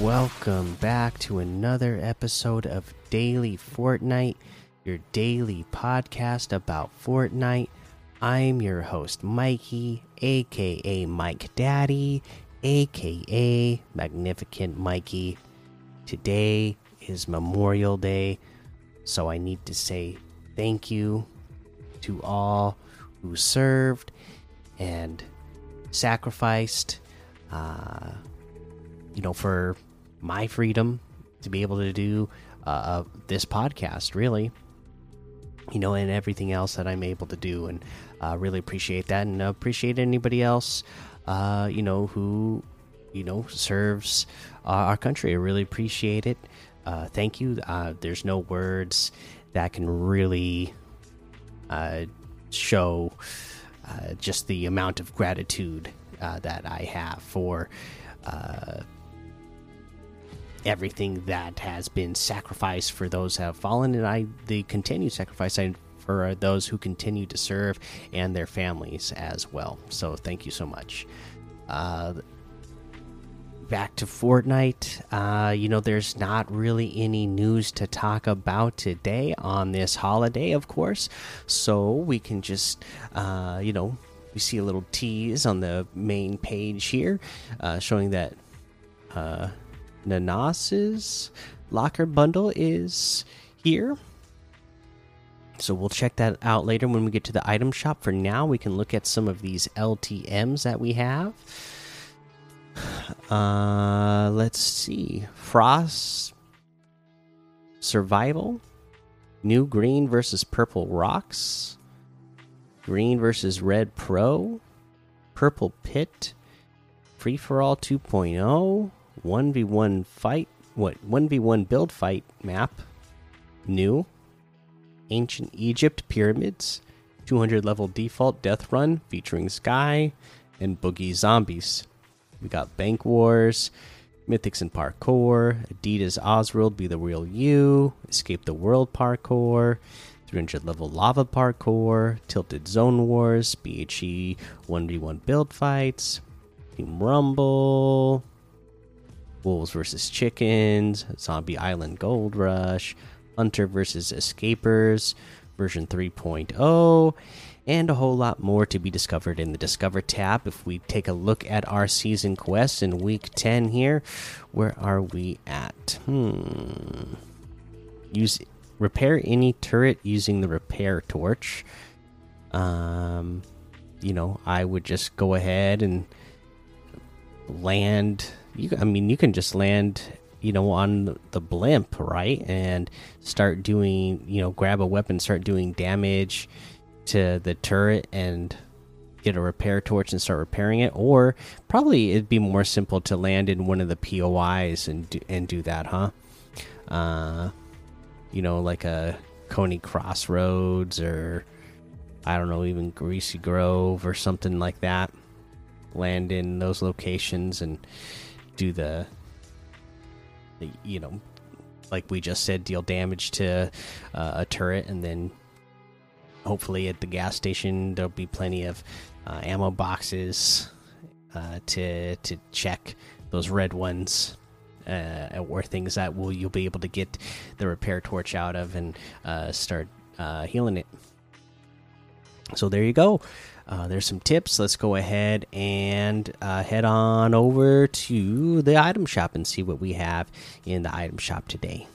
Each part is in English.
welcome back to another episode of Daily Fortnite, your daily podcast about Fortnite. I'm your host, Mikey, aka Mike Daddy, aka Magnificent Mikey. Today is Memorial Day, so I need to say thank you to all who served and sacrificed, uh, you know, for my freedom to be able to do uh, uh, this podcast, really, you know, and everything else that I'm able to do, and uh, really appreciate that, and appreciate anybody else, uh, you know, who, you know, serves uh, our country. I really appreciate it. Uh, thank you. Uh, there's no words that can really uh, show uh, just the amount of gratitude that I have for everything that has been sacrificed for those who have fallen, and I the continued sacrifice I, for those who continue to serve and their families as well. So thank you so much. Uh, back to Fortnite. Uh, you know, there's not really any news to talk about today on this holiday, of course. So we can just, uh, you know, we see a little tease on the main page here uh, showing that uh, Nanas's locker bundle is here. So we'll check that out later when we get to the item shop. For now, we can look at some of these LTMs that we have. Uh, let's see. Frost Survival. New Green versus Purple Rocks. Green versus Red Pro. Purple Pit. Free for All 2.0. 1v1 fight. What? 1v1 build fight map. New. Ancient Egypt Pyramids. 200 level default death run featuring Sky and Boogie Zombies. We got Bank Wars, Mythics and Parkour, Adidas Ozworld Be the Real You, Escape the World Parkour, 300 level Lava Parkour, Tilted Zone Wars, BHE 1v1 Build Fights, Team Rumble, Wolves versus Chickens, Zombie Island Gold Rush, Hunter versus Escapers, version 3.0 and a whole lot more to be discovered in the Discover tab. If we take a look at our season quests in week 10 here, where are we at? Hmm. Use repair any turret using the repair torch. Um, you know, I would just go ahead and land. You, I mean, you can just land you know on the blimp right? And start doing you know grab a weapon start doing damage to the turret and get a repair torch and start repairing it. Or probably it'd be more simple to land in one of the POIs and do, and do that huh? Uh you know like a Coney Crossroads or I don't know even Greasy Grove or something like that. Land in those locations and do the, the you know like we just said deal damage to uh, a turret and then hopefully at the gas station there'll be plenty of uh, ammo boxes uh, to to check those red ones uh, or things that will you'll be able to get the repair torch out of and uh, start uh, healing it. So there you go. Uh, there's some tips. Let's go ahead and head on over to the item shop and see what we have in the item shop today.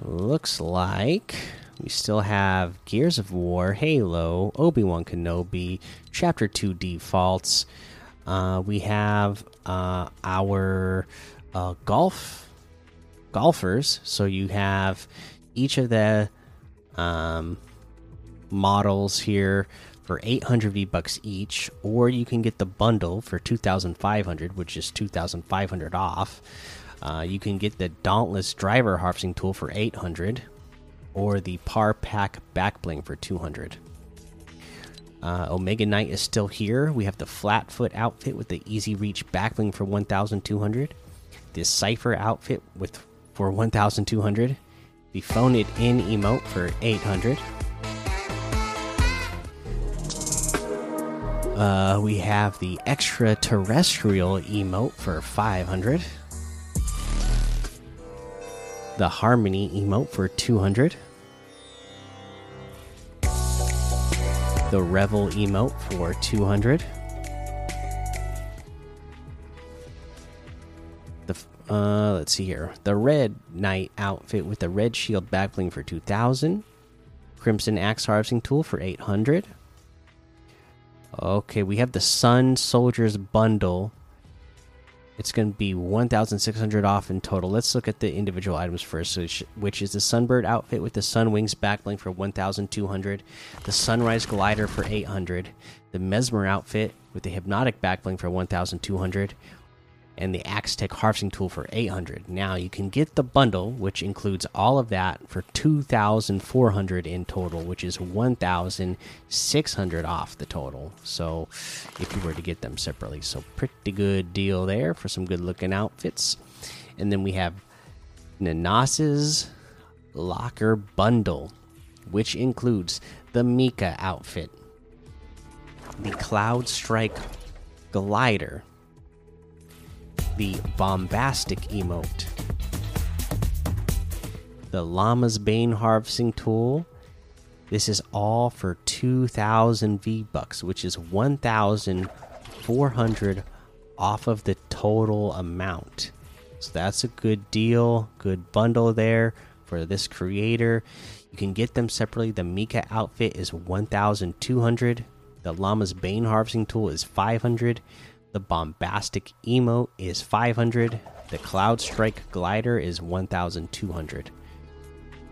Looks like we still have Gears of War, Halo, Obi Wan Kenobi, Chapter 2 defaults. Uh, we have uh, our uh, golf golfers. So you have each of the um, models here for 800 V bucks each, or you can get the bundle for 2,500, which is 2,500 off. Uh, you can get the Dauntless Driver Harvesting Tool for 800 or the Par Pack Back Bling for 200. Uh, Omega Knight is still here. We have the Flatfoot outfit with the Easy Reach Back Bling for 1,200. The Cipher outfit with for 1,200. The Phone It In emote for 800. Uh, we have the extraterrestrial emote for 500. The harmony emote for 200. The revel emote for 200. Uh, let's see here. The red knight outfit with the red shield backbling for 2000. Crimson axe harvesting tool for 800. Okay, we have the Sun Soldiers bundle. It's going to be 1,600 off in total. Let's look at the individual items first, which, is the Sunbird outfit with the Sun Wings backbling for 1,200, the Sunrise glider for 800, the Mesmer outfit with the Hypnotic backbling for 1,200, and the Axetec harvesting tool for 800. Now you can get the bundle, which includes all of that, for 2,400 in total, which is 1,600 off the total. So if you were to get them separately, so pretty good deal there for some good looking outfits. And then we have Nanas's Locker Bundle, which includes the Mika outfit, the Cloud Strike glider the bombastic emote, the Llama's Bane harvesting tool. This is all for 2,000 V bucks, which is 1,400 off of the total amount. So that's a good deal, good bundle there for this creator. You can get them separately. The Mika outfit is 1,200. The Llama's Bane harvesting tool is 500. The bombastic emote is 500. The cloud strike glider is 1200.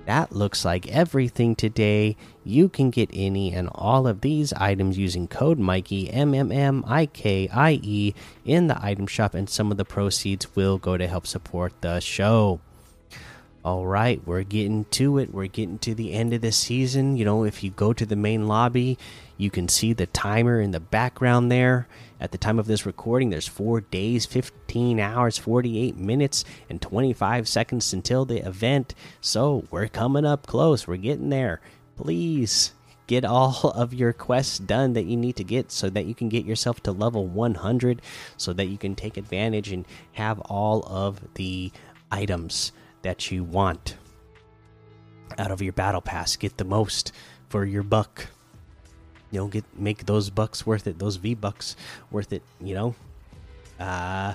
That looks like everything today. You can get any and all of these items using code Mikey M M M I K I E in the item shop, and some of the proceeds will go to help support the show. All right, we're getting to it. We're getting to the end of the season. You know, if you go to the main lobby, you can see the timer in the background there. At the time of this recording, there's four days, 15 hours, 48 minutes, and 25 seconds until the event. So we're coming up close. We're getting there. Please get all of your quests done that you need to get so that you can get yourself to level 100 so that you can take advantage and have all of the items that you want out of your battle pass. Get the most for your buck. You know, get make those bucks worth it, those V bucks worth it. You know, uh,